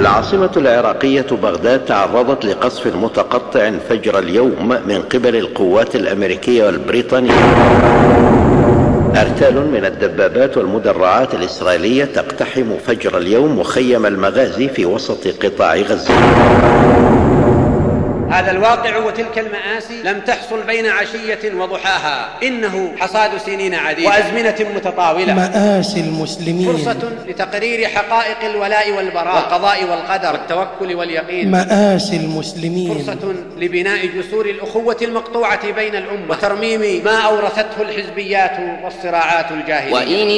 العاصمة العراقية بغداد تعرضت لقصف متقطع فجر اليوم من قبل القوات الأمريكية والبريطانية. أرتال من الدبابات والمدرعات الإسرائيلية تقتحم فجر اليوم مخيم المغازي في وسط قطاع غزة. هذا الواقع وتلك المآسي لم تحصل بين عشية وضحاها. إنه حصاد سنين عديدة. وأزمنة متطاولة. مآسي المسلمين. فرصة لتقرير حقائق الولاء والبراء. والقضاء والقدر. والتوكل واليقين. مآسي المسلمين. فرصة لبناء جسور الأخوة المقطوعة بين الأمة. وترميم ما أورثته الحزبيات والصراعات الجاهلية. وإن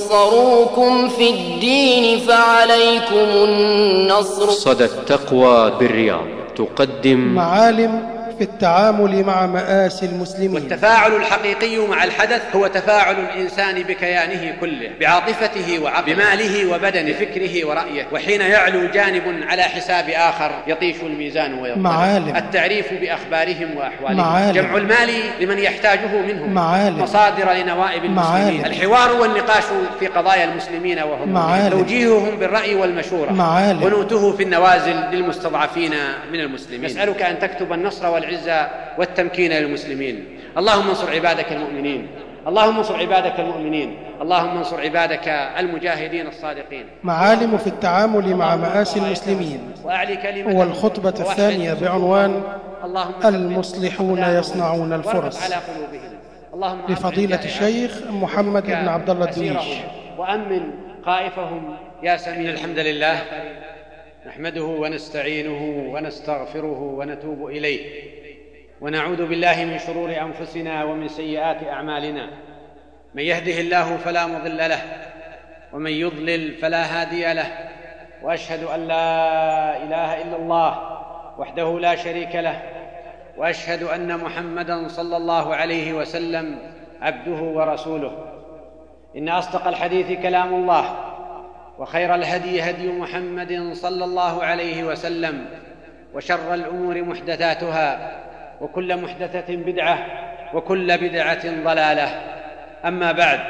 استنصروكم في الدين فعليكم النصر. صدى التقوى بالرياض. تقدم معالم في التعامل مع مآسي المسلمين. والتفاعل الحقيقي مع الحدث هو تفاعل الإنسان بكيانه كله بعاطفته وعقله بماله وبدنه فكره ورأيه وحين يعلو جانب على حساب آخر يطيش الميزان ويضطرب معالم. التعريف بأخبارهم وأحوالهم. معالم. جمع المال لمن يحتاجه منهم. معالم. مصادر لنوائب المسلمين. معالم. الحوار والنقاش في قضايا المسلمين وهم. معالم. توجيههم بالرأي والمشورة. معالم. ونوته في النوازل للمستضعفين من المسلمين. نسألك أن تكتب النصر والعزة والتمكين للمسلمين. اللهم انصر عبادك المؤمنين. اللهم انصر عبادك المؤمنين. اللهم انصر عبادك المجاهدين الصادقين. معالم في التعامل مع مآسي المسلمين. والخطبة الثانية بعنوان اللهم المصلحون يصنعون الفرص على قلوبهم. اللهم لفضيلة الشيخ محمد بن عبد الله الدويش وأمن خائفهم يا سميع الحمد لله. نحمده ونستعينه ونستغفره ونتوب إليه. ونعوذ بالله من شرور أنفسنا ومن سيئات أعمالنا. من يهده الله فلا مضل له ومن يضلل فلا هادي له. وأشهد أن لا إله إلا الله وحده لا شريك له. وأشهد أن محمدا صلى الله عليه وسلم عبده ورسوله. إن أصدق الحديث كلام الله. وخير الهدي هدي محمد صلى الله عليه وسلم وشر الأمور محدثاتها وكل محدثة بدعة وكل بدعة ضلالة. أما بعد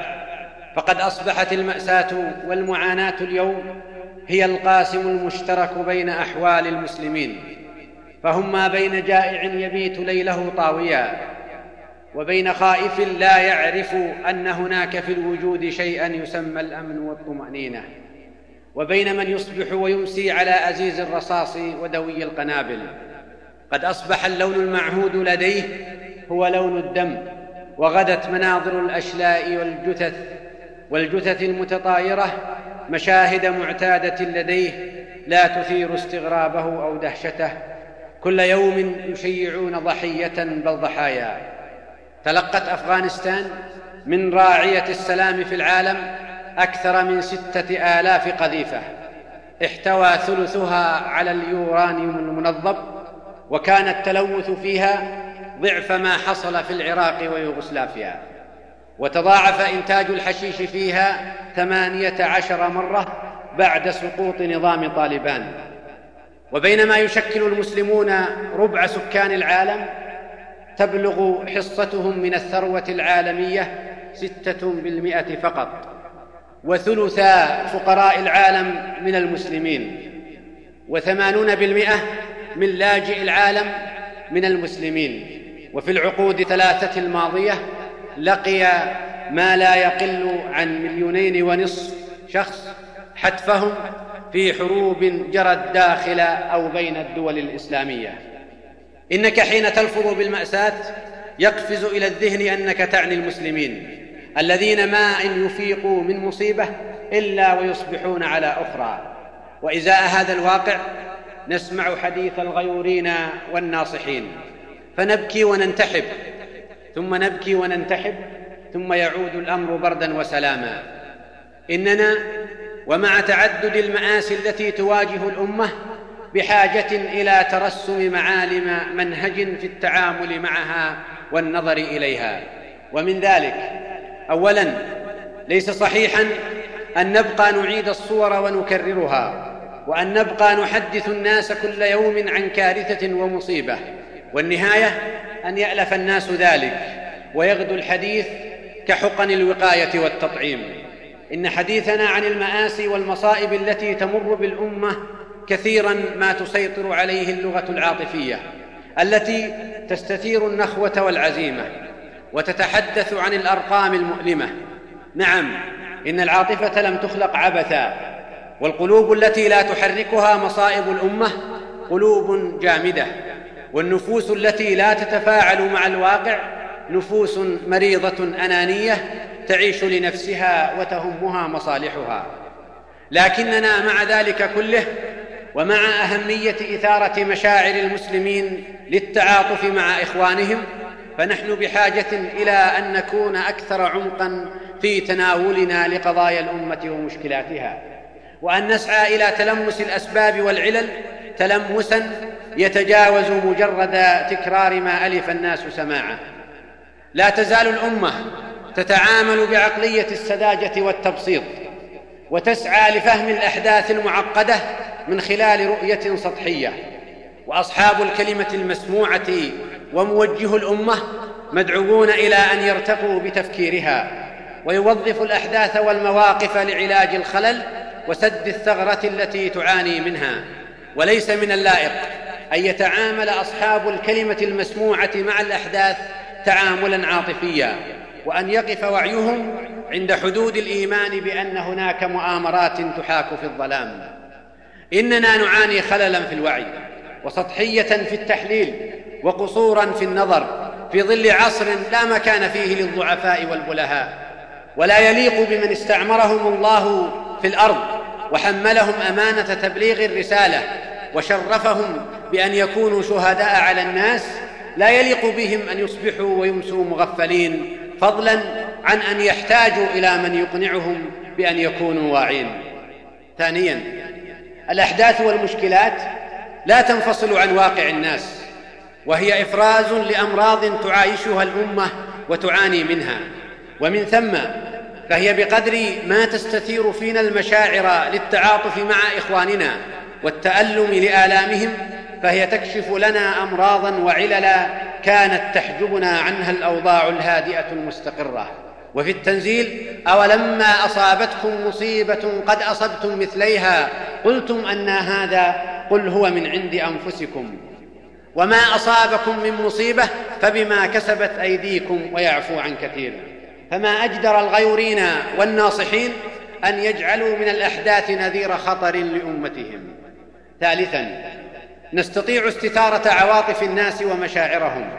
فقد أصبحت المأساة والمعاناة اليوم هي القاسم المشترك بين أحوال المسلمين فهم ما بين جائع يبيت ليله طاويا وبين خائف لا يعرف أن هناك في الوجود شيئا يسمى الأمن والطمأنينة. وبين من يصبح ويمسي على ازيز الرصاص ودوي القنابل. قد أصبح اللون المعهود لديه هو لون الدم وغدت مناظر الأشلاء والجثث والجثث المتطايرة مشاهد معتادة لديه لا تثير استغرابه أو دهشته. كل يوم يشيعون ضحية بل ضحايا. تلقت أفغانستان من راعية السلام في العالم أكثر من ستة آلاف قذيفة. احتوى ثلثها على اليورانيوم المنظم وكان التلوث فيها ضعف ما حصل في العراق ويوغوسلافيا. وتضاعف إنتاج الحشيش فيها ثمانية عشر مرة بعد سقوط نظام طالبان. وبينما يشكل المسلمون ربع سكان العالم تبلغ حصتهم من الثروة العالمية ستة بالمئة فقط. وثلثا فقراء العالم من المسلمين وثمانون بالمئة من لاجئ العالم من المسلمين. وفي العقود ثلاثة الماضية لقي ما لا يقل عن مليونين ونصف شخص حتفهم في حروب جرت داخل أو بين الدول الإسلامية. إنك حين تلفظ بالمأساة يقفز إلى الذهن أنك تعني المسلمين. الذين ما إن يفيقوا من مصيبة إلا ويصبحون على أخرى. وإزاء هذا الواقع نسمع حديث الغيورين والناصحين. فنبكي وننتحب ثم نبكي وننتحب ثم يعود الأمر بردا وسلاما. إننا ومع تعدد المآسي التي تواجه الأمة بحاجة إلى ترسم معالم منهج في التعامل معها والنظر إليها. ومن ذلك اولا ليس صحيحا أن نبقى نعيد الصور ونكررها وأن نبقى نحدث الناس كل يوم عن كارثة ومصيبة والنهاية أن يألف الناس ذلك ويغدو الحديث كحقن الوقاية والتطعيم. إن حديثنا عن المآسي والمصائب التي تمر بالأمة كثيرا ما تسيطر عليه اللغة العاطفية التي تستثير النخوة والعزيمة. وتتحدث عن الأرقام المؤلمة. نعم إن العاطفة لم تخلق عبثا والقلوب التي لا تحركها مصائب الأمة قلوب جامدة والنفوس التي لا تتفاعل مع الواقع نفوس مريضة أنانية تعيش لنفسها وتهمها مصالحها. لكننا مع ذلك كله ومع أهمية إثارة مشاعر المسلمين للتعاطف مع إخوانهم فنحن بحاجة إلى أن نكون أكثر عمقا في تناولنا لقضايا الأمة ومشكلاتها. وأن نسعى إلى تلمس الأسباب والعلل تلمسا يتجاوز مجرد تكرار ما ألف الناس سماعه. لا تزال الأمة تتعامل بعقلية السذاجة والتبسيط وتسعى لفهم الأحداث المعقدة من خلال رؤية سطحية. وأصحاب الكلمة المسموعة وموجه الأمة مدعوون إلى أن يرتقوا بتفكيرها ويوظفوا الأحداث والمواقف لعلاج الخلل وسد الثغرة التي تعاني منها. وليس من اللائق أن يتعامل أصحاب الكلمة المسموعة مع الأحداث تعاملا عاطفيا وأن يقف وعيهم عند حدود الإيمان بأن هناك مؤامرات تحاك في الظلام. إننا نعاني خللا في الوعي وسطحية في التحليل وقصورا في النظر في ظل عصر لا مكان فيه للضعفاء والبلهاء. ولا يليق بمن استعمرهم الله في الأرض وحملهم أمانة تبليغ الرسالة وشرفهم بأن يكونوا شهداء على الناس لا يليق بهم أن يصبحوا ويمسوا مغفلين فضلا عن أن يحتاجوا إلى من يقنعهم بأن يكونوا واعين. ثانيا الأحداث والمشكلات لا تنفصل عن واقع الناس. وهي إفراز لأمراض تعايشها الأمة وتعاني منها. ومن ثم فهي بقدر ما تستثير فينا المشاعر للتعاطف مع إخواننا والتألم لآلامهم فهي تكشف لنا امراضا وعللا كانت تحجبنا عنها الأوضاع الهادئة المستقرة. وفي التنزيل أولما أصابتكم مصيبة قد أصبتم مثليها قلتم أن هذا قل هو من عند أنفسكم. وما أصابكم من مصيبة فبما كسبت أيديكم ويعفو عن كثير. فما أجدر الغيورين والناصحين أن يجعلوا من الأحداث نذير خطر لأمتهم. ثالثا نستطيع استثارة عواطف الناس ومشاعرهم.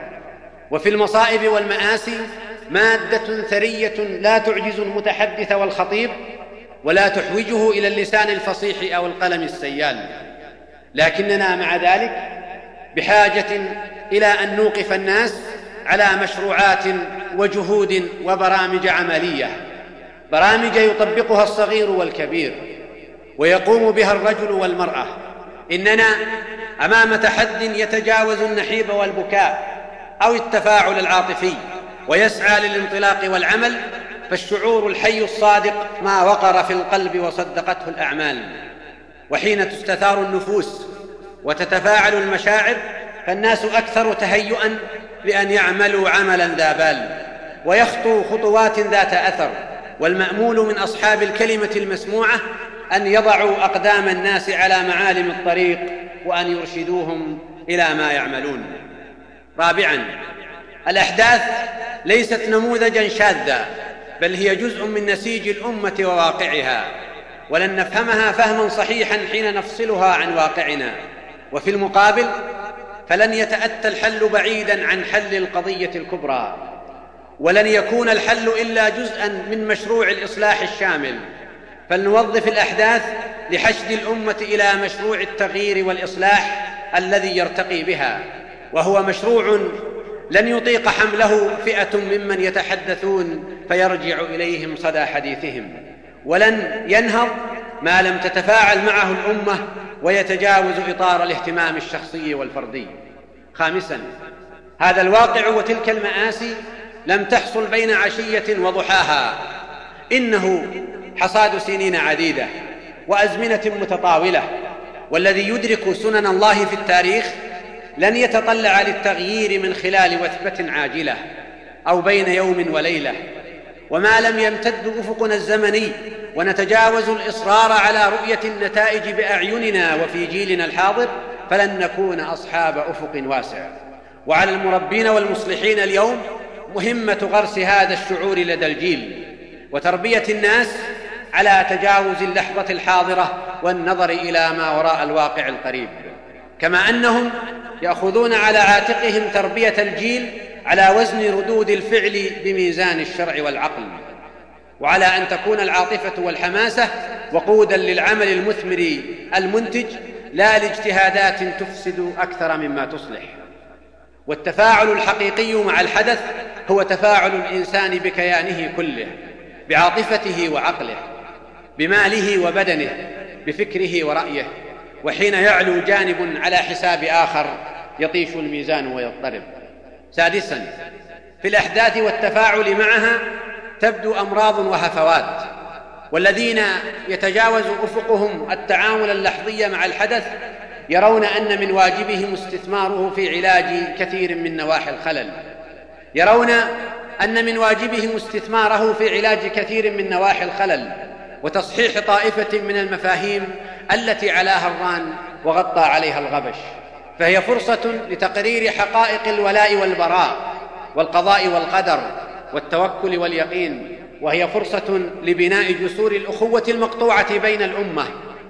وفي المصائب والمآسي مادة ثرية لا تعجز المتحدث والخطيب ولا تحوجه إلى اللسان الفصيح أو القلم السيال. لكننا مع ذلك بحاجة إلى أن نوقف الناس على مشروعات وجهود وبرامج عملية. برامج يطبقها الصغير والكبير ويقوم بها الرجل والمرأة. إننا أمام تحد يتجاوز النحيب والبكاء أو التفاعل العاطفي ويسعى للانطلاق والعمل فالشعور الحي الصادق ما وقر في القلب وصدقته الأعمال. وحين تستثار النفوس وتتفاعل المشاعر فالناس أكثر تهيئا لأن يعملوا عملا ذا بال ويخطوا خطوات ذات أثر والمأمول من أصحاب الكلمة المسموعة أن يضعوا أقدام الناس على معالم الطريق وأن يرشدوهم إلى ما يعملون. رابعا الأحداث ليست نموذجا شاذا بل هي جزء من نسيج الأمة وواقعها ولن نفهمها فهما صحيحا حين نفصلها عن واقعنا. وفي المقابل فلن يتأتى الحل بعيدا عن حل القضية الكبرى ولن يكون الحل إلا جزءا من مشروع الإصلاح الشامل. فلنوظف الأحداث لحشد الأمة إلى مشروع التغيير والإصلاح الذي يرتقي بها. وهو مشروع لن يطيق حمله فئة ممن يتحدثون فيرجع إليهم صدى حديثهم. ولن ينهض ما لم تتفاعل معه الأمة ويتجاوز إطار الاهتمام الشخصي والفردي. خامسا هذا الواقع وتلك المآسي لم تحصل بين عشية وضحاها. إنه حصاد سنين عديدة وأزمنة متطاولة والذي يدرك سنن الله في التاريخ لن يتطلع للتغيير من خلال وثبة عاجلة أو بين يوم وليلة. وما لم يمتد أفقنا الزمني ونتجاوز الإصرار على رؤية النتائج بأعيننا وفي جيلنا الحاضر فلن نكون أصحاب أفق واسع. وعلى المربين والمصلحين اليوم مهمة غرس هذا الشعور لدى الجيل وتربية الناس على تجاوز اللحظة الحاضرة والنظر إلى ما وراء الواقع القريب. كما أنهم يأخذون على عاتقهم تربية الجيل على وزن ردود الفعل بميزان الشرع والعقل وعلى أن تكون العاطفة والحماسة وقودا للعمل المثمر المنتج لا لاجتهادات تفسد أكثر مما تصلح. والتفاعل الحقيقي مع الحدث هو تفاعل الإنسان بكيانه كله بعاطفته وعقله بماله وبدنه بفكره ورأيه وحين يعلو جانب على حساب آخر يطيش الميزان ويضطرب. سادسا في الأحداث والتفاعل معها تبدو أمراض وهفوات والذين يتجاوز أفقهم التعامل اللحظي مع الحدث يرون أن من واجبهم استثماره في علاج كثير من نواحي الخلل يرون أن من واجبهم استثماره في علاج كثير من نواحي الخلل وتصحيح طائفة من المفاهيم التي علاها الران وغطى عليها الغبش. فهي فرصة لتقرير حقائق الولاء والبراء والقضاء والقدر والتوكل واليقين وهي فرصة لبناء جسور الأخوة المقطوعة بين الأمة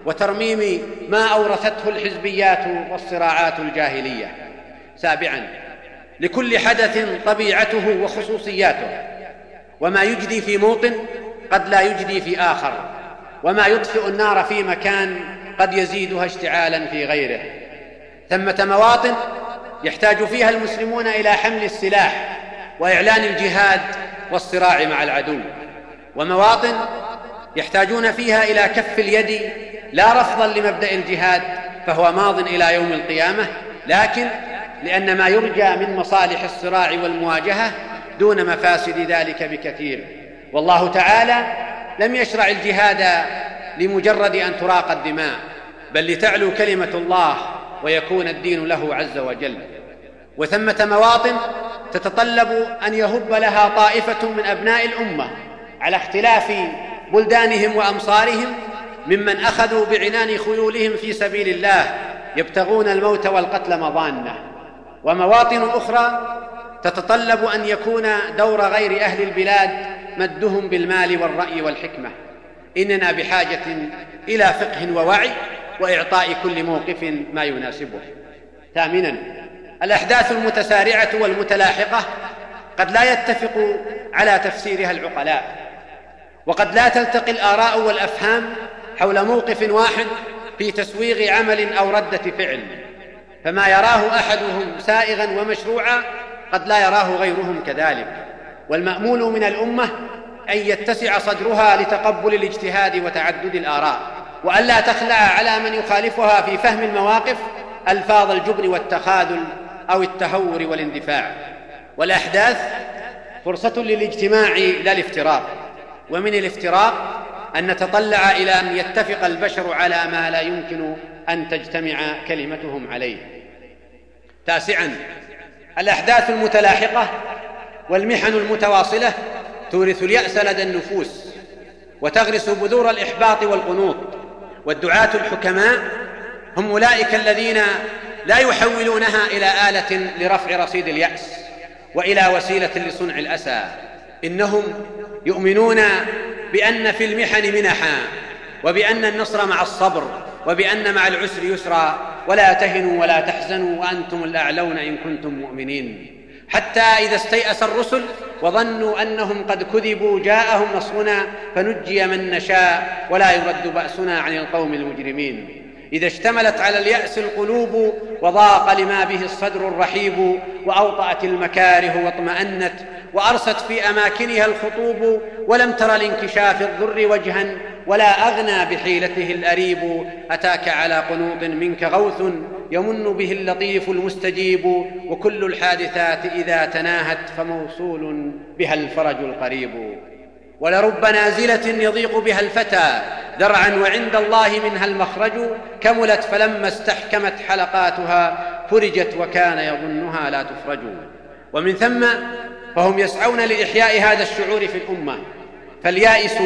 وترميم ما أورثته الحزبيات والصراعات الجاهلية. سابعا لكل حدث طبيعته وخصوصياته. وما يجدي في موطن قد لا يجدي في آخر. وما يطفئ النار في مكان قد يزيدها اشتعالا في غيره. ثمة مواطن يحتاج فيها المسلمون إلى حمل السلاح وإعلان الجهاد والصراع مع العدو. ومواطن يحتاجون فيها إلى كف اليد لا رفضا لمبدأ الجهاد فهو ماض إلى يوم القيامة. لكن لأن ما يرجى من مصالح الصراع والمواجهة دون مفاسد ذلك بكثير. والله تعالى لم يشرع الجهاد لمجرد أن تراق الدماء بل لتعلو كلمة الله ويكون الدين له عز وجل. وثمة مواطن تتطلب أن يهب لها طائفة من أبناء الأمة على اختلاف بلدانهم وأمصارهم ممن أخذوا بعنان خيولهم في سبيل الله يبتغون الموت والقتل مضانة. ومواطن أخرى تتطلب أن يكون دور غير أهل البلاد مدهم بالمال والرأي والحكمة. إننا بحاجة إلى فقه ووعي وإعطاء كل موقف ما يناسبه. ثامنا الأحداث المتسارعة والمتلاحقة قد لا يتفق على تفسيرها العقلاء وقد لا تلتقي الآراء والأفهام حول موقف واحد في تسويغ عمل أو ردة فعل. فما يراه أحدهم سائغا ومشروعا قد لا يراه غيرهم كذلك. والمأمول من الأمة أن يتسع صدرها لتقبل الاجتهاد وتعدد الآراء. والا تخلع على من يخالفها في فهم المواقف ألفاظ الجبن والتخاذل أو التهور والاندفاع. والأحداث فرصة للاجتماع لا الافتراق. ومن الافتراق أن نتطلع إلى أن يتفق البشر على ما لا يمكن أن تجتمع كلمتهم عليه. تاسعا الأحداث المتلاحقة والمحن المتواصلة تورث اليأس لدى النفوس وتغرس بذور الإحباط والقنوط. والدعاة الحكماء هم أولئك الذين لا يحولونها إلى آلة لرفع رصيد اليأس وإلى وسيلة لصنع الأسى. إنهم يؤمنون بأن في المحن منحا وبأن النصر مع الصبر وبأن مع العسر يسرا. ولا تهنوا ولا تحزنوا وأنتم الأعلون إن كنتم مؤمنين. حتى إذا استيأس الرسل وظنوا أنهم قد كذبوا جاءهم نصرنا فنجي من نشاء ولا يرد بأسنا عن القوم المجرمين. إذا اشتملت على اليأس القلوب وضاق لما به الصدر الرحيب وأوطأت المكاره واطمأنت وأرست في أماكنها الخطوب ولم تر لانكشاف الضر وجها ولا أغنى بحيلته الأريب. أتاك على قنوط منك غوث يمن به اللطيف المستجيب وكل الحادثات إذا تناهت فموصول بها الفرج القريب. ولرب نازلة يضيق بها الفتى ذرعا وعند الله منها المخرج كملت فلما استحكمت حلقاتها فرجت وكان يظنها لا تفرج. ومن ثم فهم يسعون لإحياء هذا الشعور في الأمة. فاليائس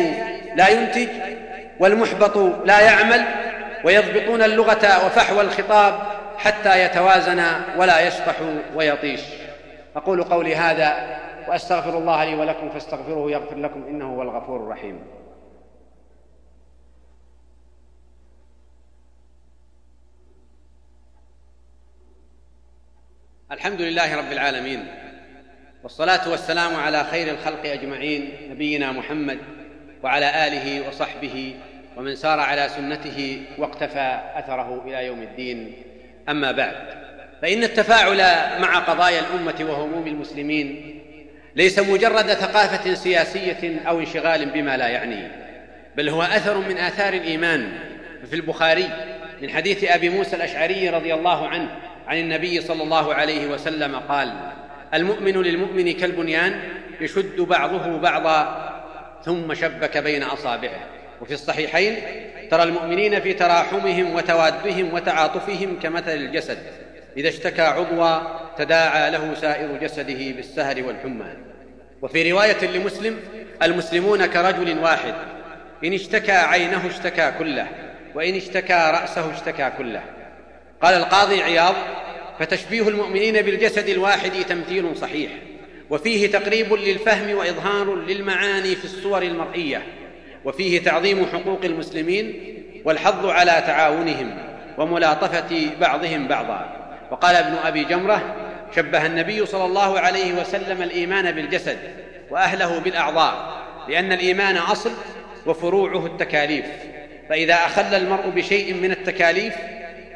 لا ينتج والمحبط لا يعمل ويضبطون اللغة وفحوى الخطاب حتى يتوازن ولا يشطح ويطيش. أقول قولي هذا وأستغفر الله لي ولكم فاستغفروه يغفر لكم إنه هو الغفور الرحيم. الحمد لله رب العالمين. والصلاة والسلام على خير الخلق أجمعين نبينا محمد وعلى آله وصحبه ومن سار على سنته واقتفى أثره إلى يوم الدين. أما بعد فإن التفاعل مع قضايا الأمة وهموم المسلمين ليس مجرد ثقافة سياسية أو انشغال بما لا يعنيه بل هو أثر من آثار الإيمان. في البخاري من حديث أبي موسى الأشعري رضي الله عنه عن النبي صلى الله عليه وسلم قال المؤمن للمؤمن كالبنيان يشد بعضه بعضا ثم شبك بين أصابعه. وفي الصحيحين ترى المؤمنين في تراحمهم وتوادهم وتعاطفهم كمثل الجسد. إذا اشتكى عضوا تداعى له سائر جسده بالسهر والحمى. وفي رواية لمسلم المسلمون كرجل واحد. إن اشتكى عينه اشتكى كله وإن اشتكى رأسه اشتكى كله. قال القاضي عياض فتشبيه المؤمنين بالجسد الواحد تمثيل صحيح وفيه تقريب للفهم وإظهار للمعاني في الصور المرئية وفيه تعظيم حقوق المسلمين والحظ على تعاونهم وملاطفة بعضهم بعضا. وقال ابن أبي جمرة شبه النبي صلى الله عليه وسلم الإيمان بالجسد وأهله بالأعضاء لأن الإيمان أصل وفروعه التكاليف فإذا أخل المرء بشيء من التكاليف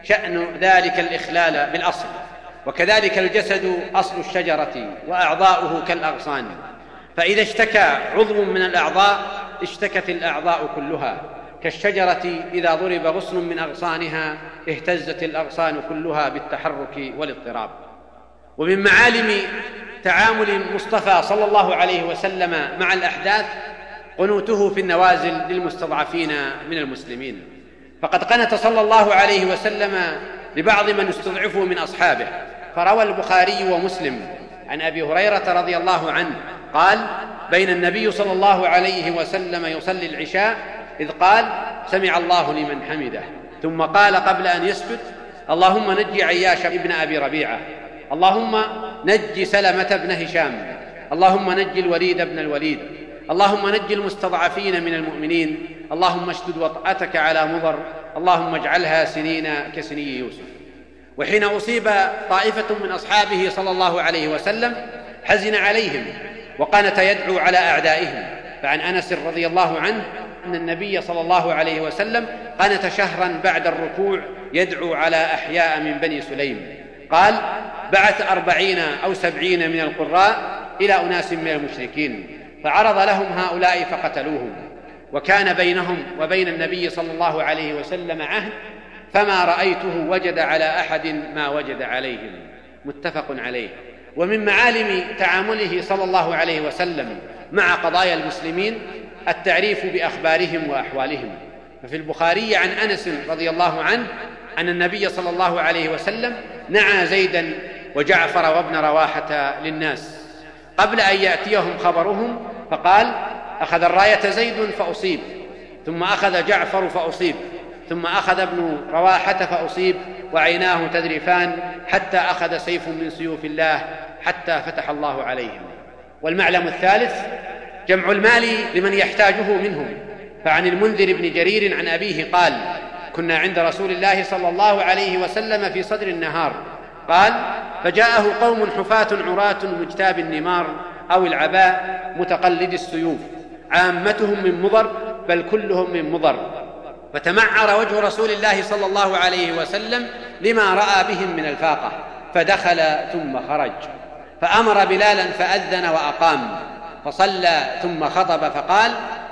شأن ذلك الإخلال بالأصل وكذلك الجسد أصل الشجرة وأعضاؤه كالأغصان. فإذا اشتكى عضو من الأعضاء اشتكت الأعضاء كلها. كالشجرة إذا ضرب غصن من أغصانها اهتزت الأغصان كلها بالتحرك والاضطراب. ومن معالم تعامل المصطفى صلى الله عليه وسلم مع الأحداث قنوته في النوازل للمستضعفين من المسلمين. فقد قنت صلى الله عليه وسلم لبعض من استضعفوا من أصحابه. فروى البخاري ومسلم عن أبي هريرة رضي الله عنه قال بين النبي صلى الله عليه وسلم يصلي العشاء إذ قال سمع الله لمن حمده. ثم قال قبل أن يسجد اللهم نج عياش ابن أبي ربيعة. اللهم نج سلمة بن هشام. اللهم نج الوليد بن الوليد. اللهم نج المستضعفين من المؤمنين. اللهم اشدد وطأتك على مضر اللهم اجعلها سنين كسني يوسف. وحين أصيب طائفة من أصحابه صلى الله عليه وسلم حزن عليهم وقانت يدعو على أعدائهم. فعن أنس رضي الله عنه أن النبي صلى الله عليه وسلم قنت شهرا بعد الركوع يدعو على أحياء من بني سليم. قال بعث أربعين أو سبعين من القراء إلى أناس من المشركين فعرض لهم هؤلاء فقتلوهم. وكان بينهم وبين النبي صلى الله عليه وسلم عهد فما رأيته وجد على أحد ما وجد عليهم. متفق عليه. ومن معالم تعامله صلى الله عليه وسلم مع قضايا المسلمين التعريف بأخبارهم وأحوالهم. ففي البخاري عن أنس رضي الله عنه أن النبي صلى الله عليه وسلم نعى زيدا وجعفر وابن رواحة للناس. قبل أن يأتيهم خبرهم فقال أخذ الراية زيد فأصيب ثم أخذ جعفر فأصيب ثم أخذ ابن رواحة فأصيب وعيناه تذرفان حتى أخذ سيف من سيوف الله حتى فتح الله عليهم. والمعلم الثالث جمع المال لمن يحتاجه منهم. فعن المنذر بن جرير عن أبيه قال كنا عند رسول الله صلى الله عليه وسلم في صدر النهار قال فجاءه قوم حفاة عراة مجتاب النمار أو العباء متقلد السيوف عامتهم من مضر بل كلهم من مضر. فتمعر وجه رسول الله صلى الله عليه وسلم لما رأى بهم من الفاقة فدخل ثم خرج. فأمر بلالا فأذن وأقام. فصلى ثم خطب فقال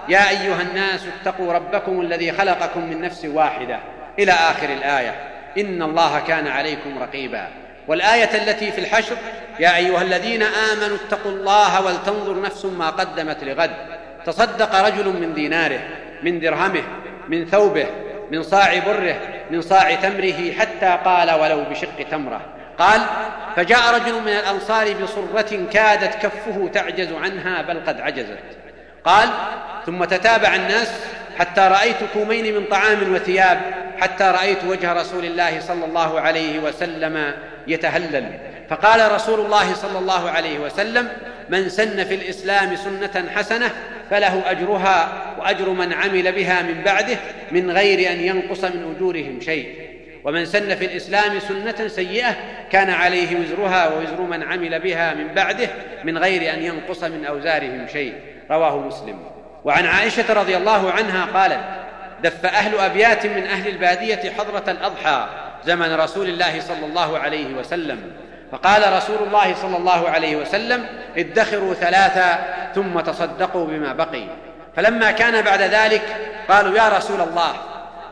يا أيها الناس اتقوا ربكم الذي خلقكم من نفس واحدة. إلى آخر الآية إن الله كان عليكم رقيبا. والآية التي في الحشر يا أيها الذين آمنوا اتقوا الله ولتنظر نفس ما قدمت لغد. تصدق رجل من ديناره من درهمه من ثوبه من صاع بره من صاع تمره حتى قال ولو بشق تمره. قال فجاء رجل من الأنصار بصرة كادت كفه تعجز عنها بل قد عجزت. قال ثم تتابع الناس حتى رأيت كومين من طعام وثياب حتى رأيت وجه رسول الله صلى الله عليه وسلم يتهلل. فقال رسول الله صلى الله عليه وسلم من سن في الإسلام سنة حسنة فله أجرها وأجر من عمل بها من بعده من غير أن ينقص من أجورهم شيء. ومن سن في الإسلام سنة سيئة كان عليه وزرها ووزر من عمل بها من بعده من غير أن ينقص من أوزارهم شيء. رواه مسلم. وعن عائشة رضي الله عنها قالت دف أهل أبيات من أهل البادية حضرة الأضحى زمن رسول الله صلى الله عليه وسلم. فقال رسول الله صلى الله عليه وسلم ادخروا ثلاثا ثم تصدقوا بما بقي. فلما كان بعد ذلك قالوا يا رسول الله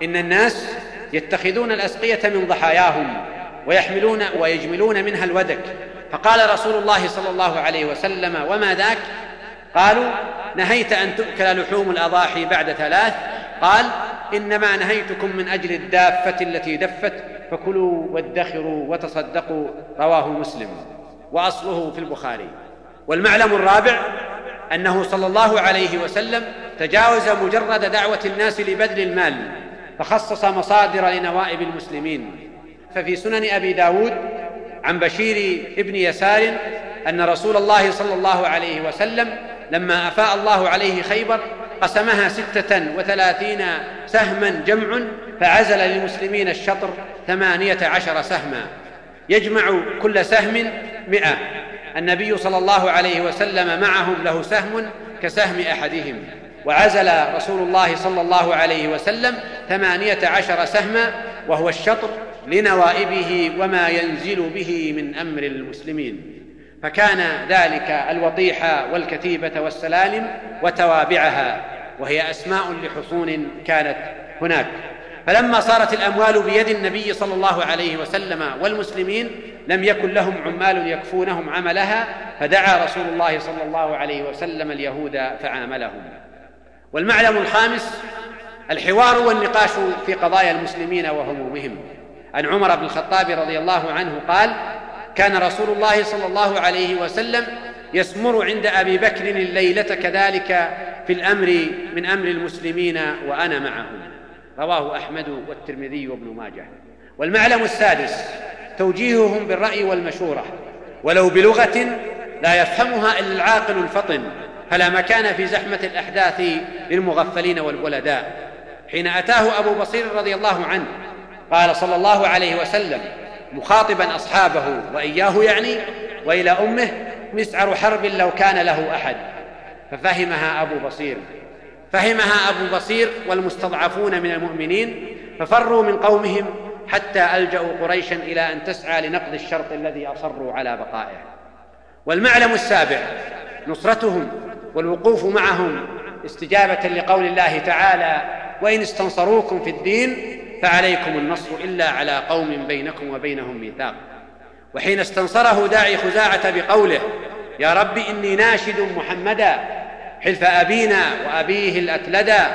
إن الناس يتخذون الأسقية من ضحاياهم ويحملون ويجملون منها الودك. فقال رسول الله صلى الله عليه وسلم وما ذاك؟ قالوا نهيت أن تؤكل لحوم الأضاحي بعد ثلاث. قال إنما نهيتكم من أجل الدافة التي دفت فكلوا وادخروا وتصدقوا رواه مسلم وأصله في البخاري. والمعلم الرابع أنه صلى الله عليه وسلم تجاوز مجرد دعوة الناس لبذل المال فخصص مصادر لنوائب المسلمين. ففي سنن أبي داود عن بشير ابن يسار أن رسول الله صلى الله عليه وسلم لما أفاء الله عليه خيبر قسمها ستة وثلاثين سهما جمع فعزل للمسلمين الشطر ثمانية عشر سهما. يجمع كل سهم مئة. النبي صلى الله عليه وسلم معهم له سهم كسهم أحدهم. وعزل رسول الله صلى الله عليه وسلم ثمانية عشر سهما وهو الشطر لنوائبه وما ينزل به من أمر المسلمين. فكان ذلك الوطيح والكتيبة والسلالم وتوابعها وهي أسماء لحصون كانت هناك. فلما صارت الأموال بيد النبي صلى الله عليه وسلم والمسلمين لم يكن لهم عمال يكفونهم عملها فدعا رسول الله صلى الله عليه وسلم اليهود فعاملهم. والمعلم الخامس الحوار والنقاش في قضايا المسلمين وهمومهم. عن عمر بن الخطاب رضي الله عنه قال كان رسول الله صلى الله عليه وسلم يسمر عند أبي بكر الليلة كذلك في الأمر من أمر المسلمين وأنا معهم. رواه أحمد والترمذي وابن ماجه. والمعلم السادس توجيههم بالرأي والمشورة. ولو بلغة لا يفهمها إلا العاقل الفطن. فلا مكان في زحمة الأحداث للمغفلين والولداء. حين أتاه أبو بصير رضي الله عنه قال صلى الله عليه وسلم مخاطبا أصحابه وإياه يعني وإلى أمه مسعر حرب لو كان له أحد. ففهمها أبو بصير. فهمها أبو بصير والمستضعفون من المؤمنين ففروا من قومهم حتى ألجأوا قريشا إلى أن تسعى لنقض الشرط الذي أصروا على بقائه. والمعلم السابع نصرتهم والوقوف معهم استجابة لقول الله تعالى وإن استنصروكم في الدين فعليكم النصر إلا على قوم بينكم وبينهم ميثاق. وحين استنصره داعي خزاعة بقوله يا رب إني ناشد محمدا حلف أبينا وأبيه الاتلدا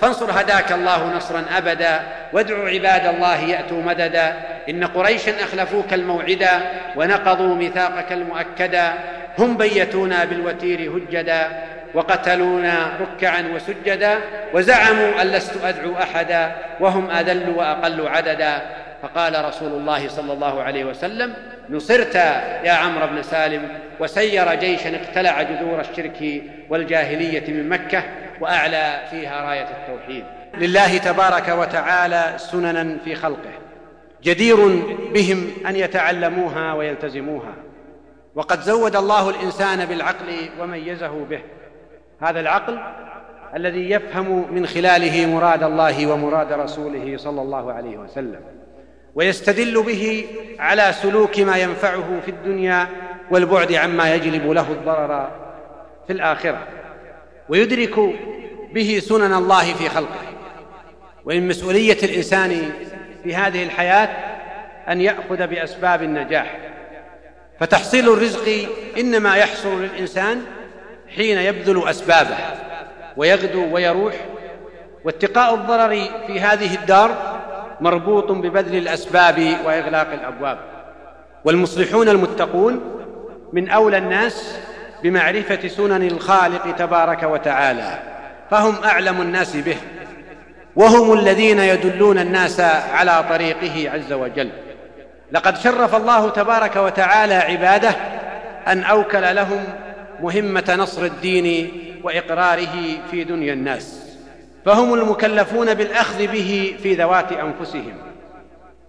فانصر هداك الله نصرا أبدا وادع عباد الله يأتوا مددا إن قريشا أخلفوك الموعدا ونقضوا ميثاقك المؤكدا هم بيتونا بالوتير هجدا وقتلونا ركعا وسجدا وزعموا أن لست أدعو احدا وهم اذل واقل عددا. فقال رسول الله صلى الله عليه وسلم نصرت يا عمرو بن سالم. وسير جيشا اقتلع جذور الشرك والجاهلية من مكة وأعلى فيها راية التوحيد. لله تبارك وتعالى سننا في خلقه. جدير بهم أن يتعلموها ويلتزموها. وقد زود الله الإنسان بالعقل وميزه به. هذا العقل الذي يفهم من خلاله مراد الله ومراد رسوله صلى الله عليه وسلم ويستدل به على سلوك ما ينفعه في الدنيا والبعد عما يجلب له الضرر في الآخرة. ويدرك به سنن الله في خلقه. ومن مسؤولية الإنسان في هذه الحياة أن يأخذ بأسباب النجاح. فتحصيل الرزق إنما يحصل للإنسان حين يبذل أسبابه ويغدو ويروح واتقاء الضرر في هذه الدار مربوط ببذل الأسباب وإغلاق الأبواب. والمصلحون المتقون من أولى الناس بمعرفة سنن الخالق تبارك وتعالى فهم أعلم الناس به وهم الذين يدلون الناس على طريقه عز وجل. لقد شرف الله تبارك وتعالى عباده أن أوكل لهم مهمة نصر الدين وإقراره في دنيا الناس فهم المكلفون بالأخذ به في ذوات أنفسهم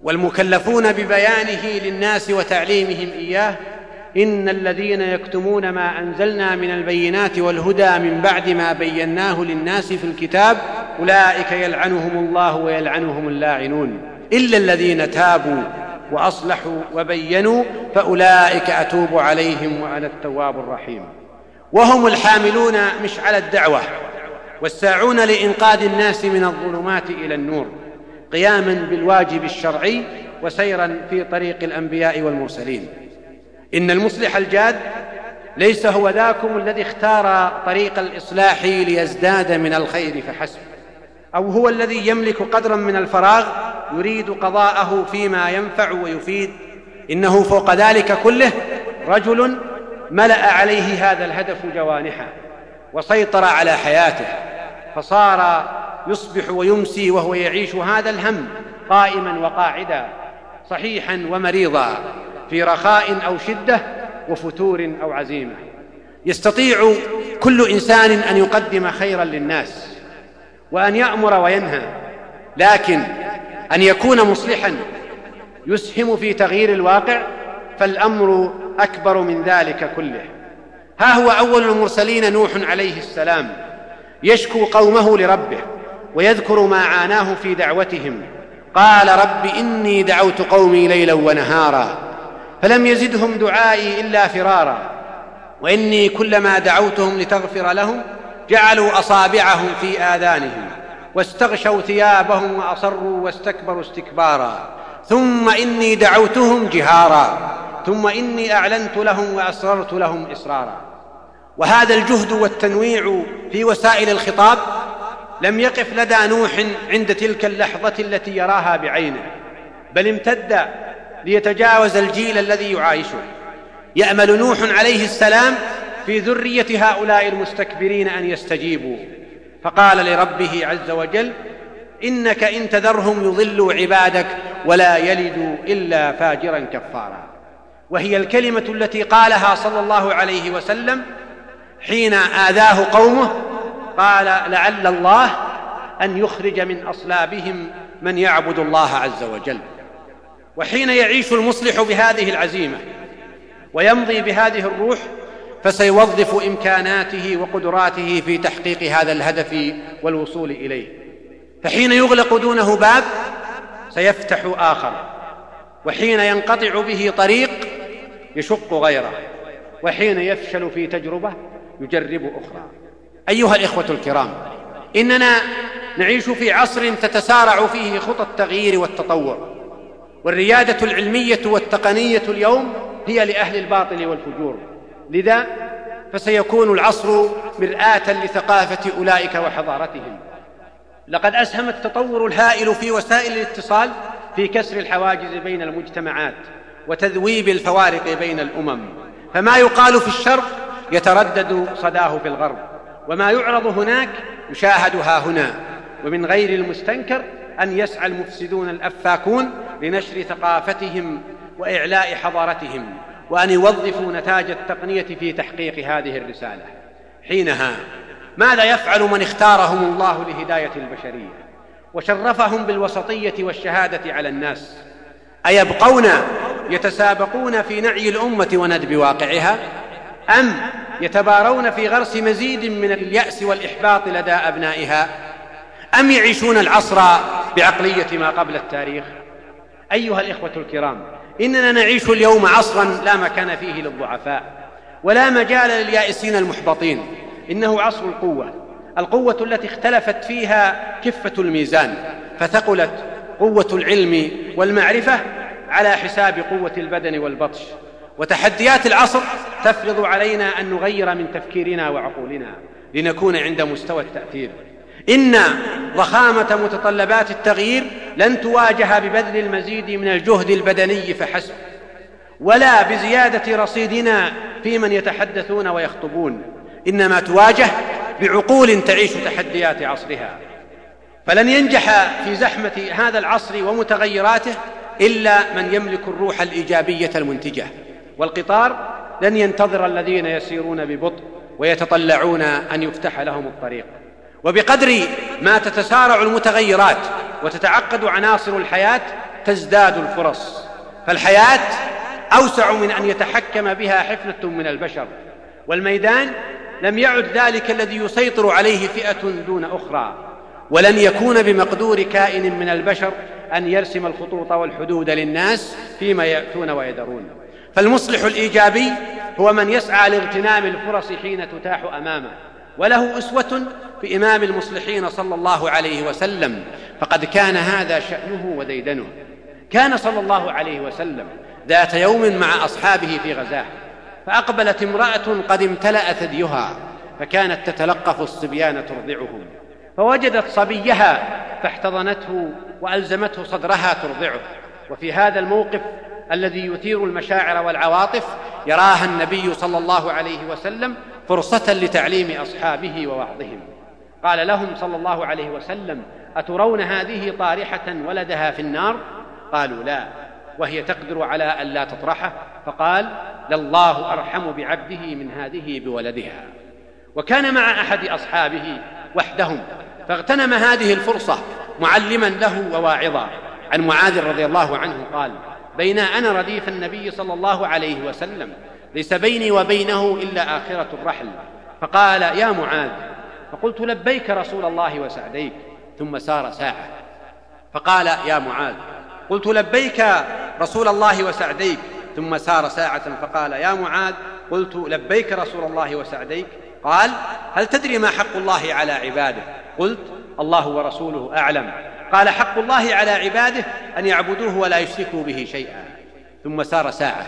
والمكلفون ببيانه للناس وتعليمهم إياه إن الذين يكتمون ما أنزلنا من البينات والهدى من بعد ما بيناه للناس في الكتاب أولئك يلعنهم الله ويلعنهم اللاعنون إلا الذين تابوا وأصلحوا وبينوا فأولئك أتوب عليهم وأنا التواب الرحيم. وهم الحاملون مشعل الدعوة والساعون لإنقاذ الناس من الظلمات إلى النور قياما بالواجب الشرعي وسيرا في طريق الأنبياء والمرسلين. إن المصلح الجاد ليس هو ذاكم الذي اختار طريق الإصلاح ليزداد من الخير فحسب أو هو الذي يملك قدرا من الفراغ يريد قضاءه فيما ينفع ويفيد. إنه فوق ذلك كله رجل ملأ عليه هذا الهدف جوانحه وسيطر على حياته فصار يصبح ويمسي وهو يعيش هذا الهم قائما وقاعدا صحيحا ومريضا في رخاء أو شدة وفتور أو عزيمة. يستطيع كل إنسان أن يقدم خيرا للناس وأن يأمر وينهى لكن أن يكون مصلحا يسهم في تغيير الواقع فالأمر أكبر من ذلك كله. ها هو أول المرسلين نوح عليه السلام. يشكو قومه لربه ويذكر ما عاناه في دعوتهم. قال رب إني دعوت قومي ليلا ونهارا. فلم يزدهم دعائي إلا فرارا. وإني كلما دعوتهم لتغفر لهم جعلوا أصابعهم في آذانهم واستغشوا ثيابهم وأصروا واستكبروا استكبارا. ثم إني دعوتهم جهارا ثم إني أعلنت لهم وأسررت لهم اسرارا وهذا الجهد والتنويع في وسائل الخطاب لم يقف لدى نوح عند تلك اللحظة التي يراها بعينه بل امتد ليتجاوز الجيل الذي يعايشه. يأمل نوح عليه السلام في ذرية هؤلاء المستكبرين أن يستجيبوا. فقال لربه عز وجل إنك إن تذرهم يضلوا عبادك ولا يلدوا إلا فاجرا كفارا. وهي الكلمة التي قالها صلى الله عليه وسلم حين آذاه قومه قال لعل الله أن يخرج من أصلابهم من يعبد الله عز وجل. وحين يعيش المصلح بهذه العزيمة ويمضي بهذه الروح فسيوظف إمكاناته وقدراته في تحقيق هذا الهدف والوصول إليه. فحين يغلق دونه باب سيفتح آخر وحين ينقطع به طريق يشق غيره وحين يفشل في تجربة يجرب أخرى. أيها الإخوة الكرام إننا نعيش في عصر تتسارع فيه خطى التغيير والتطور والريادة العلمية والتقنية اليوم هي لأهل الباطل والفجور. لذا فسيكون العصر مرآة لثقافة أولئك وحضارتهم. لقد اسهم التطور الهائل في وسائل الاتصال في كسر الحواجز بين المجتمعات وتذويب الفوارق بين الأمم. فما يقال في الشرق يتردد صداه في الغرب وما يعرض هناك يشاهد ها هنا. ومن غير المستنكر أن يسعى المفسدون الأفاكون لنشر ثقافتهم وإعلاء حضارتهم وأن يوظفوا نتاج التقنية في تحقيق هذه الرسالة. حينها ماذا يفعل من اختارهم الله لهداية البشرية وشرفهم بالوسطية والشهادة على الناس؟ أيبقون يتسابقون في نعي الأمة وندب واقعها؟ أم يتبارون في غرس مزيد من اليأس والإحباط لدى أبنائها؟ أم يعيشون العصر بعقلية ما قبل التاريخ؟ أيها الإخوة الكرام إننا نعيش اليوم عصرا لا مكان فيه للضعفاء ولا مجال لليائسين المحبطين. إنه عصر القوة. القوة التي اختلفت فيها كفة الميزان فثقلت قوة العلم والمعرفة على حساب قوة البدن والبطش. وتحديات العصر تفرض علينا أن نغير من تفكيرنا وعقولنا لنكون عند مستوى التأثير. إن ضخامة متطلبات التغيير لن تواجه ببذل المزيد من الجهد البدني فحسب ولا بزيادة رصيدنا في من يتحدثون ويخطبون. إنما تواجه بعقول تعيش تحديات عصرها. فلن ينجح في زحمة هذا العصر ومتغيراته إلا من يملك الروح الإيجابية المنتجة. والقطار لن ينتظر الذين يسيرون ببطء ويتطلعون أن يفتح لهم الطريق. وبقدر ما تتسارع المتغيرات وتتعقد عناصر الحياة تزداد الفرص. فالحياة أوسع من أن يتحكم بها حفنه من البشر. والميدان لم يعد ذلك الذي يسيطر عليه فئة دون أخرى. ولن يكون بمقدور كائن من البشر أن يرسم الخطوط والحدود للناس فيما يأتون ويذرون. فالمصلح الإيجابي هو من يسعى لاغتنام الفرص حين تتاح أمامه. وله أسوة بامام المصلحين صلى الله عليه وسلم. فقد كان هذا شأنه وديدنه. كان صلى الله عليه وسلم ذات يوم مع أصحابه في غزاة. فأقبلت امرأة قد امتلأ ثديها فكانت تتلقف الصبيان ترضعهم. فوجدت صبيها فاحتضنته وألزمته صدرها ترضعه. وفي هذا الموقف الذي يثير المشاعر والعواطف يراها النبي صلى الله عليه وسلم فرصة لتعليم أصحابه ووعظهم. قال لهم صلى الله عليه وسلم أترون هذه طارحة ولدها في النار؟ قالوا لا. وهي تقدر على أن لا تطرحه فقال لله أرحم بعبده من هذه بولدها. وكان مع أحد أصحابه وحدهم فاغتنم هذه الفرصة معلما له وواعظا. عن معاذ رضي الله عنه قال بين أنا رديف النبي صلى الله عليه وسلم ليس بيني وبينه إلا آخرة الرحل. فقال يا معاذ. فقلت لبيك رسول الله وسعديك. ثم سار ساعة. فقال يا معاذ. قلت لبيك رسول الله وسعديك. ثم سار ساعة فقال يا معاذ. قلت لبيك رسول الله وسعديك. قال هل تدري ما حق الله على عباده؟ قلت الله ورسوله أعلم. قال حق الله على عباده أن يعبدوه ولا يشركوا به شيئا. ثم سار ساعة.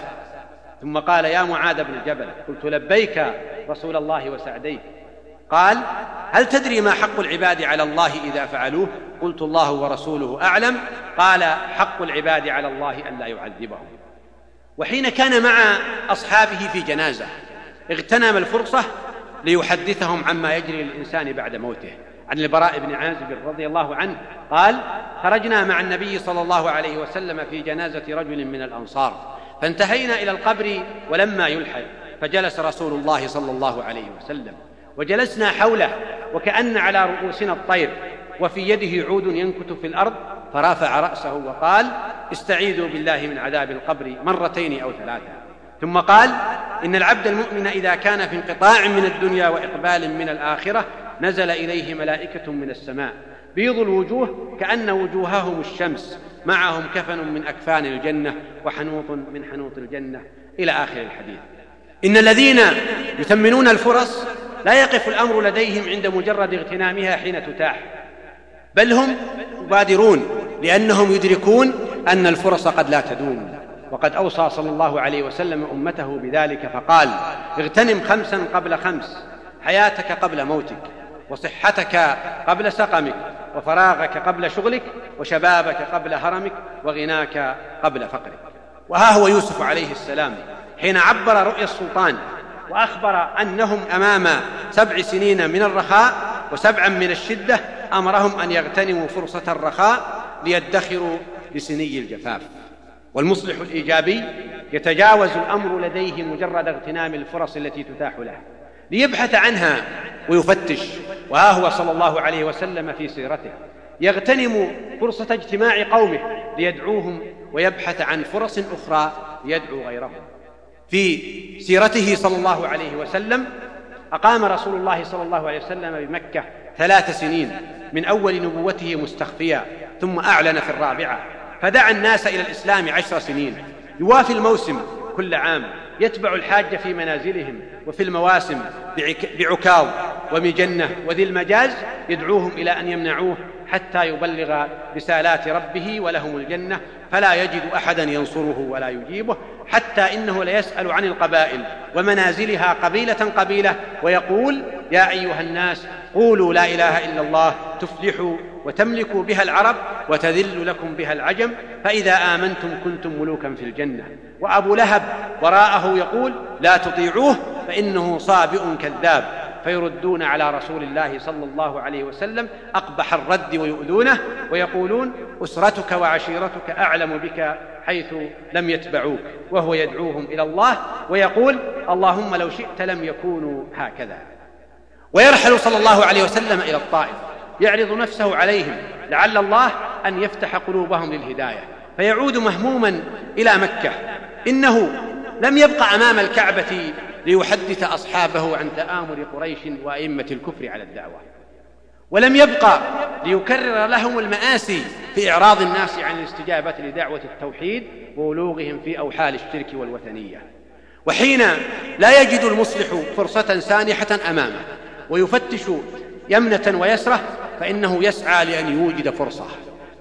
ثم قال يا معاذ بن جبل. قلت لبيك رسول الله وسعديك. قال هل تدري ما حق العباد على الله إذا فعلوه؟ قلت الله ورسوله أعلم. قال حق العباد على الله أن لا يعذبهم. وحين كان مع أصحابه في جنازة اغتنم الفرصة ليحدثهم عما يجري للإنسان بعد موته. عن البراء بن عازب رضي الله عنه قال خرجنا مع النبي صلى الله عليه وسلم في جنازة رجل من الأنصار فانتهينا إلى القبر ولما يلحد فجلس رسول الله صلى الله عليه وسلم. وجلسنا حوله وكأن على رؤوسنا الطير وفي يده عود ينكت في الأرض فرافع رأسه وقال استعيذوا بالله من عذاب القبر مرتين أو ثلاثة. ثم قال إن العبد المؤمن إذا كان في انقطاع من الدنيا وإقبال من الآخرة نزل إليه ملائكة من السماء بيض الوجوه كأن وجوههم الشمس معهم كفن من أكفان الجنة وحنوط من حنوط الجنة. إلى آخر الحديث. إن الذين يثمنون الفرص لا يقف الأمر لديهم عند مجرد اغتنامها حين تتاح. بل هم يبادرون لأنهم يدركون أن الفرص قد لا تدوم. وقد أوصى صلى الله عليه وسلم أمته بذلك فقال اغتنم خمسا قبل خمس حياتك قبل موتك وصحتك قبل سقمك وفراغك قبل شغلك وشبابك قبل هرمك وغناك قبل فقرك. وها هو يوسف عليه السلام حين عبر رؤيا السلطان وأخبر أنهم أمام سبع سنين من الرخاء وسبعا من الشدة أمرهم أن يغتنموا فرصة الرخاء ليدخروا لسني الجفاف. والمصلح الإيجابي يتجاوز الأمر لديه مجرد اغتنام الفرص التي تتاح له. ليبحث عنها ويفتش. وها هو صلى الله عليه وسلم في سيرته. يغتنم فرصة اجتماع قومه ليدعوهم ويبحث عن فرص أخرى ليدعو غيرهم. في سيرته صلى الله عليه وسلم أقام رسول الله صلى الله عليه وسلم بمكة ثلاث سنين من أول نبوته مستخفيا ثم أعلن في الرابعة. فدعا الناس إلى الإسلام عشر سنين. يوافي الموسم كل عام يتبع الحاج في منازلهم وفي المواسم بعكاظ ومجنة وذي المجاز يدعوهم إلى أن يمنعوه حتى يبلغ رسالات ربه ولهم الجنة فلا يجد أحدا ينصره ولا يجيبه حتى إنه ليسأل عن القبائل ومنازلها قبيلة قبيلة ويقول يا أيها الناس قولوا لا إله إلا الله تفلحوا وتملكوا بها العرب وتذل لكم بها العجم فإذا آمنتم كنتم ملوكا في الجنة. وأبو لهب وراءه يقول لا تطيعوه فإنه صابئ كذاب. فيردون على رسول الله صلى الله عليه وسلم أقبح الرد ويؤذونه ويقولون أسرتك وعشيرتك أعلم بك حيث لم يتبعوك وهو يدعوهم إلى الله ويقول اللهم لو شئت لم يكونوا هكذا. ويرحل صلى الله عليه وسلم إلى الطائف يعرض نفسه عليهم لعل الله أن يفتح قلوبهم للهداية. فيعود مهموما إلى مكة. إنه لم يبق أمام الكعبة ليحدث أصحابه عن تامر قريش وأئمة الكفر على الدعوة. ولم يبقى ليكرر لهم المآسي في إعراض الناس عن الاستجابة لدعوة التوحيد وولوغهم في أوحال الشرك والوثنية. وحين لا يجد المصلح فرصة سانحة أمامه ويفتش يمنة ويسرة فإنه يسعى لأن يوجد فرصة.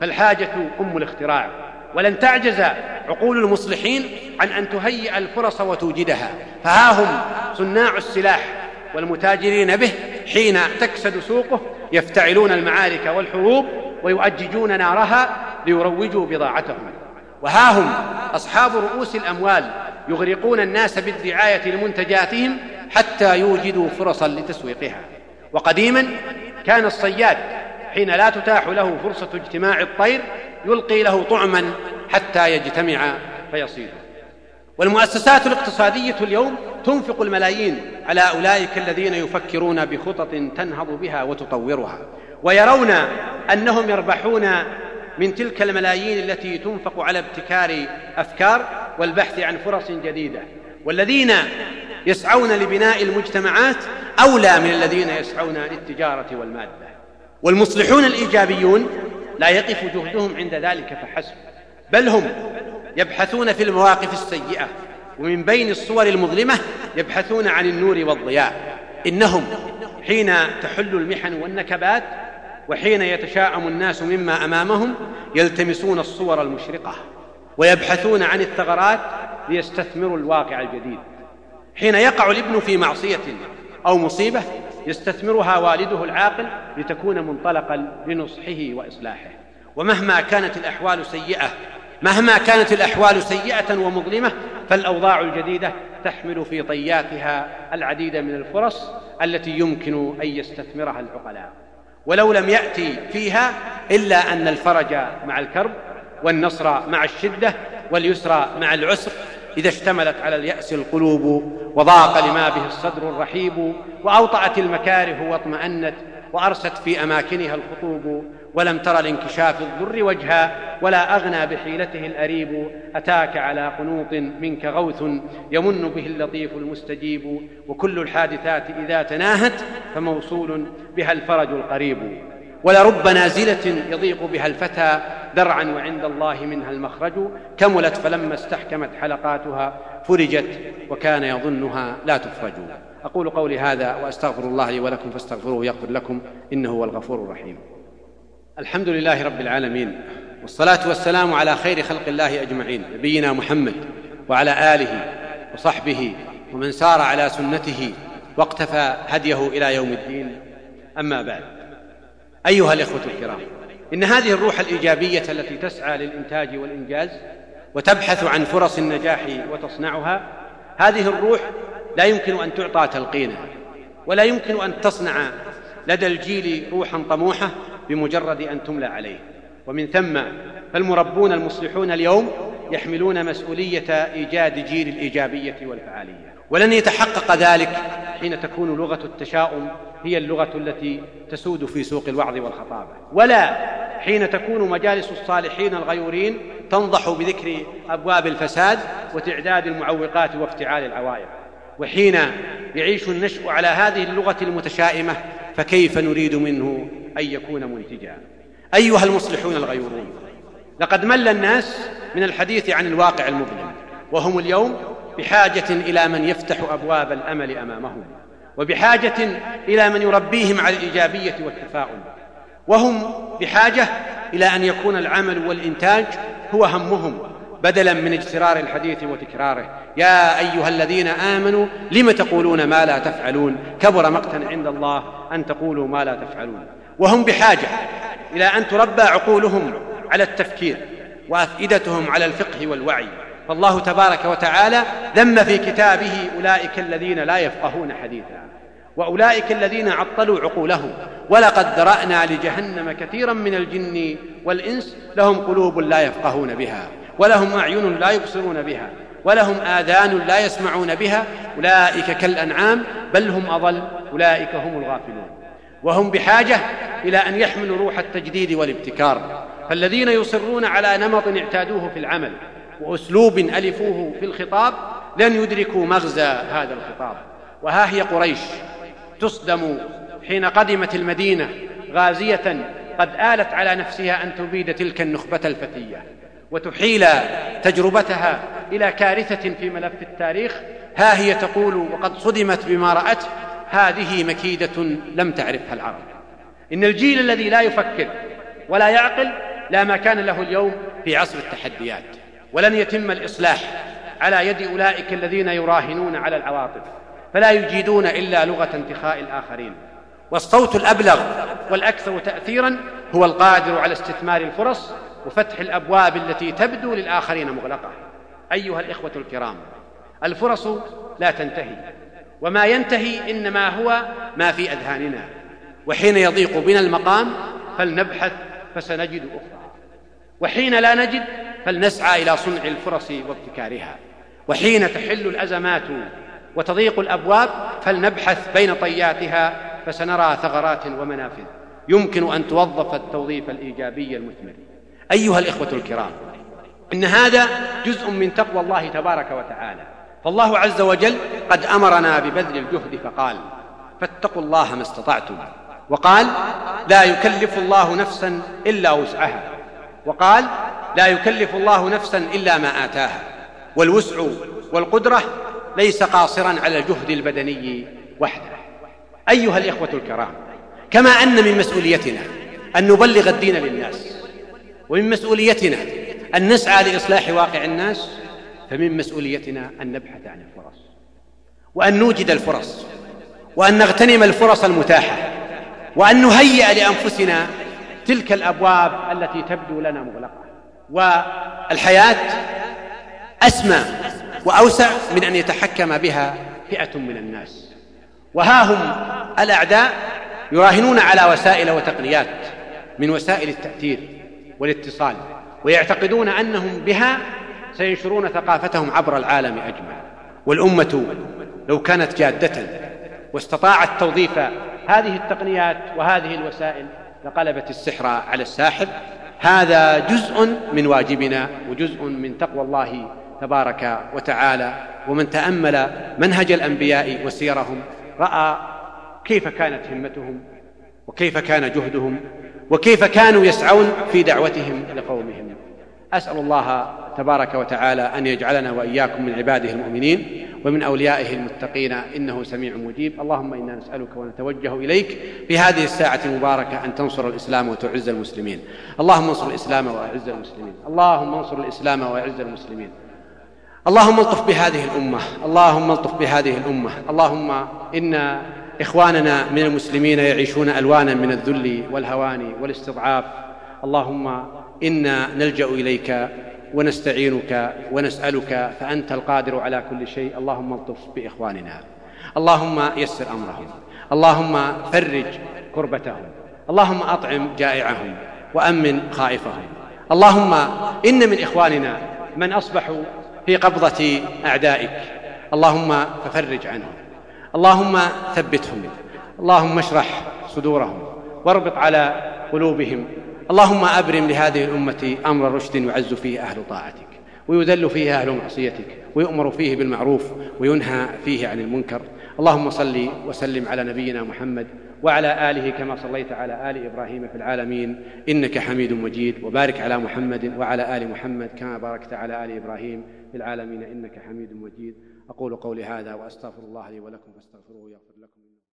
فالحاجة أم الاختراع. ولن تعجز عقول المصلحين عن أن تهيئ الفرص وتوجدها. فها هم صناع السلاح والمتاجرين به حين تكسد سوقه يفتعلون المعارك والحروب ويؤججون نارها ليروجوا بضاعتهم. وها هم أصحاب رؤوس الأموال يغرقون الناس بالدعاية لمنتجاتهم حتى يوجدوا فرصا لتسويقها. وقديما كان الصياد حين لا تتاح له فرصة اجتماع الطير يلقي له طعما حتى يجتمع فيصيده والمؤسسات الاقتصادية اليوم تنفق الملايين على أولئك الذين يفكرون بخطط تنهض بها وتطورها ويرون أنهم يربحون من تلك الملايين التي تنفق على ابتكار أفكار والبحث عن فرص جديدة. والذين يسعون لبناء المجتمعات أولى من الذين يسعون للتجارة والمادة. والمصلحون الإيجابيون لا يقف جهدهم عند ذلك فحسب. بل هم يبحثون في المواقف السيئة ومن بين الصور المظلمة يبحثون عن النور والضياء. إنهم حين تحل المحن والنكبات وحين يتشاءم الناس مما أمامهم يلتمسون الصور المشرقة ويبحثون عن الثغرات ليستثمروا الواقع الجديد. حين يقع الابن في معصية أو مصيبة يستثمرها والده العاقل لتكون منطلقا لنصحه وإصلاحه. ومهما كانت الأحوال سيئة مهما كانت الأحوال سيئة ومظلمة فالأوضاع الجديدة تحمل في طياتها العديد من الفرص التي يمكن أن يستثمرها العقلاء. ولو لم يأتي فيها إلا أن الفرج مع الكرب والنصر مع الشدة واليسر مع العسر إذا اشتملت على اليأس القلوب وضاق لما به الصدر الرحيب وأوطأت المكاره واطمأنت وأرست في أماكنها الخطوب ولم تر لانكشاف الضر وجها ولا أغنى بحيلته الأريب أتاك على قنوط منك غوث يمن به اللطيف المستجيب وكل الحادثات إذا تناهت فموصول بها الفرج القريب ولرب نازلة يضيق بها الفتى درعا وعند الله منها المخرج كملت فلما استحكمت حلقاتها فرجت وكان يظنها لا تفرج. أقول قولي هذا وأستغفر الله لي ولكم فاستغفروه يغفر لكم إنه هو الغفور الرحيم. الحمد لله رب العالمين والصلاة والسلام على خير خلق الله أجمعين نبينا محمد وعلى آله وصحبه ومن سار على سنته واقتفى هديه إلى يوم الدين. أما بعد أيها الإخوة الكرام إن هذه الروح الإيجابية التي تسعى للإنتاج والإنجاز وتبحث عن فرص النجاح وتصنعها هذه الروح لا يمكن أن تعطى تلقينا ولا يمكن أن تصنع لدى الجيل روحا طموحة بمجرد أن تملى عليه. ومن ثم فالمربون المصلحون اليوم يحملون مسؤولية إيجاد جيل الإيجابية والفعالية. ولن يتحقق ذلك حين تكون لغة التشاؤم هي اللغة التي تسود في سوق الوعظ والخطابة. ولا حين تكون مجالس الصالحين الغيورين تنضح بذكر أبواب الفساد وتعداد المعوقات وافتعال العوائق. وحين يعيش النشء على هذه اللغة المتشائمة فكيف نريد منه أن يكون منتجا؟ أيها المصلحون الغيورون لقد مل الناس من الحديث عن الواقع المظلم وهم اليوم بحاجة إلى من يفتح أبواب الأمل أمامهم وبحاجة إلى من يربيهم على الإيجابية والتفاؤل وهم بحاجة إلى أن يكون العمل والإنتاج هو همهم بدلا من اجترار الحديث وتكراره. يا أيها الذين آمنوا لم تقولون ما لا تفعلون؟ كبر مقتا عند الله أن تقولوا ما لا تفعلون. وهم بحاجة إلى أن تربى عقولهم على التفكير وأفئدتهم على الفقه والوعي. فالله تبارك وتعالى ذم في كتابه أولئك الذين لا يفقهون حديثا. وأولئك الذين عطلوا عقولهم. ولقد ذرأنا لجهنم كثيرا من الجن والإنس. لهم قلوب لا يفقهون بها. ولهم أعين لا يبصرون بها. ولهم آذان لا يسمعون بها. أولئك كالأنعام. بل هم أضل. أولئك هم الغافلون. وهم بحاجة إلى أن يحملوا روح التجديد والابتكار. فالذين يصرون على نمط اعتادوه في العمل وأسلوب ألفوه في الخطاب لن يدركوا مغزى هذا الخطاب. وها هي قريش تصدم حين قدمت المدينة غازية قد آلت على نفسها أن تبيد تلك النخبة الفتية وتحيل تجربتها إلى كارثة في ملف التاريخ. ها هي تقول وقد صدمت بما رأته هذه مكيدة لم تعرفها العرب. إن الجيل الذي لا يفكر ولا يعقل لا مكان له اليوم في عصر التحديات ولن يتم الإصلاح على يد أولئك الذين يراهنون على العواطف فلا يجيدون إلا لغة انتخاء الآخرين. والصوت الأبلغ والأكثر تأثيرا هو القادر على استثمار الفرص وفتح الأبواب التي تبدو للآخرين مغلقة. أيها الإخوة الكرام الفرص لا تنتهي وما ينتهي إنما هو ما في أذهاننا. وحين يضيق بنا المقام فلنبحث فسنجد أخرى. وحين لا نجد فلنسعى إلى صنع الفرص وابتكارها. وحين تحل الأزمات وتضيق الأبواب فلنبحث بين طياتها فسنرى ثغرات ومنافذ. يمكن أن توظف التوظيف الإيجابي المثمر. أيها الإخوة الكرام إن هذا جزء من تقوى الله تبارك وتعالى. فالله عز وجل قد أمرنا ببذل الجهد فقال فاتقوا الله ما استطعتم. وقال لا يكلف الله نفسا إلا وسعها. وقال لا يكلف الله نفسا إلا ما آتاها والوسع والقدرة ليس قاصرا على الجهد البدني وحده. أيها الإخوة الكرام كما أن من مسؤوليتنا أن نبلغ الدين للناس ومن مسؤوليتنا أن نسعى لإصلاح واقع الناس فمن مسؤوليتنا أن نبحث عن الفرص وأن نوجد الفرص وأن نغتنم الفرص المتاحة وأن نهيئ لأنفسنا تلك الأبواب التي تبدو لنا مغلقة. والحياة أسمى وأوسع من أن يتحكم بها فئة من الناس. وها هم الأعداء يراهنون على وسائل وتقنيات من وسائل التأثير والاتصال ويعتقدون أنهم بها سينشرون ثقافتهم عبر العالم أجمع والأمة لو كانت جادة واستطاعت توظيف هذه التقنيات وهذه الوسائل لقلبت السحر على الساحر. هذا جزء من واجبنا وجزء من تقوى الله تبارك وتعالى. ومن تأمل منهج الأنبياء وسيرهم رأى كيف كانت همتهم وكيف كان جهدهم وكيف كانوا يسعون في دعوتهم لقومهم. أسأل الله تبارك وتعالى أن يجعلنا وإياكم من عباده المؤمنين ومن أوليائه المتقين. إنه سميع مجيب. اللهم إنا نسألك ونتوجه إليك في هذه الساعة المباركة أن تنصر الإسلام وتعز المسلمين. اللهم انصر الإسلام وأعز المسلمين. اللهم انصر الإسلام وأعز المسلمين. اللهم الطف بهذه الأمة. اللهم الطف بهذه الأمة. اللهم إن إخواننا من المسلمين يعيشون ألوانا من الذل والهوان والاستضعاف. اللهم إنا نلجأ إليك ونستعينك ونسألك فأنت القادر على كل شيء. اللهم الطف بإخواننا. اللهم يسر أمرهم. اللهم فرج كربتهم. اللهم أطعم جائعهم. وأمن خائفهم. اللهم إن من إخواننا من اصبحوا في قبضة أعدائك. اللهم ففرج عنهم. اللهم ثبتهم. اللهم اشرح صدورهم. واربط على قلوبهم اللهم أبرم لهذه الأمة أمر رشد يعز فيه أهل طاعتك ويذل فيه أهل معصيتك ويؤمر فيه بالمعروف وينهى فيه عن المنكر. اللهم صل وسلم على نبينا محمد وعلى آله كما صليت على آل إبراهيم في العالمين. إنك حميد مجيد وبارك على محمد وعلى آل محمد كما باركت على آل إبراهيم في العالمين. إنك حميد مجيد. أقول قولي هذا وأستغفر الله لي ولكم فاستغفروه يغفر لكم.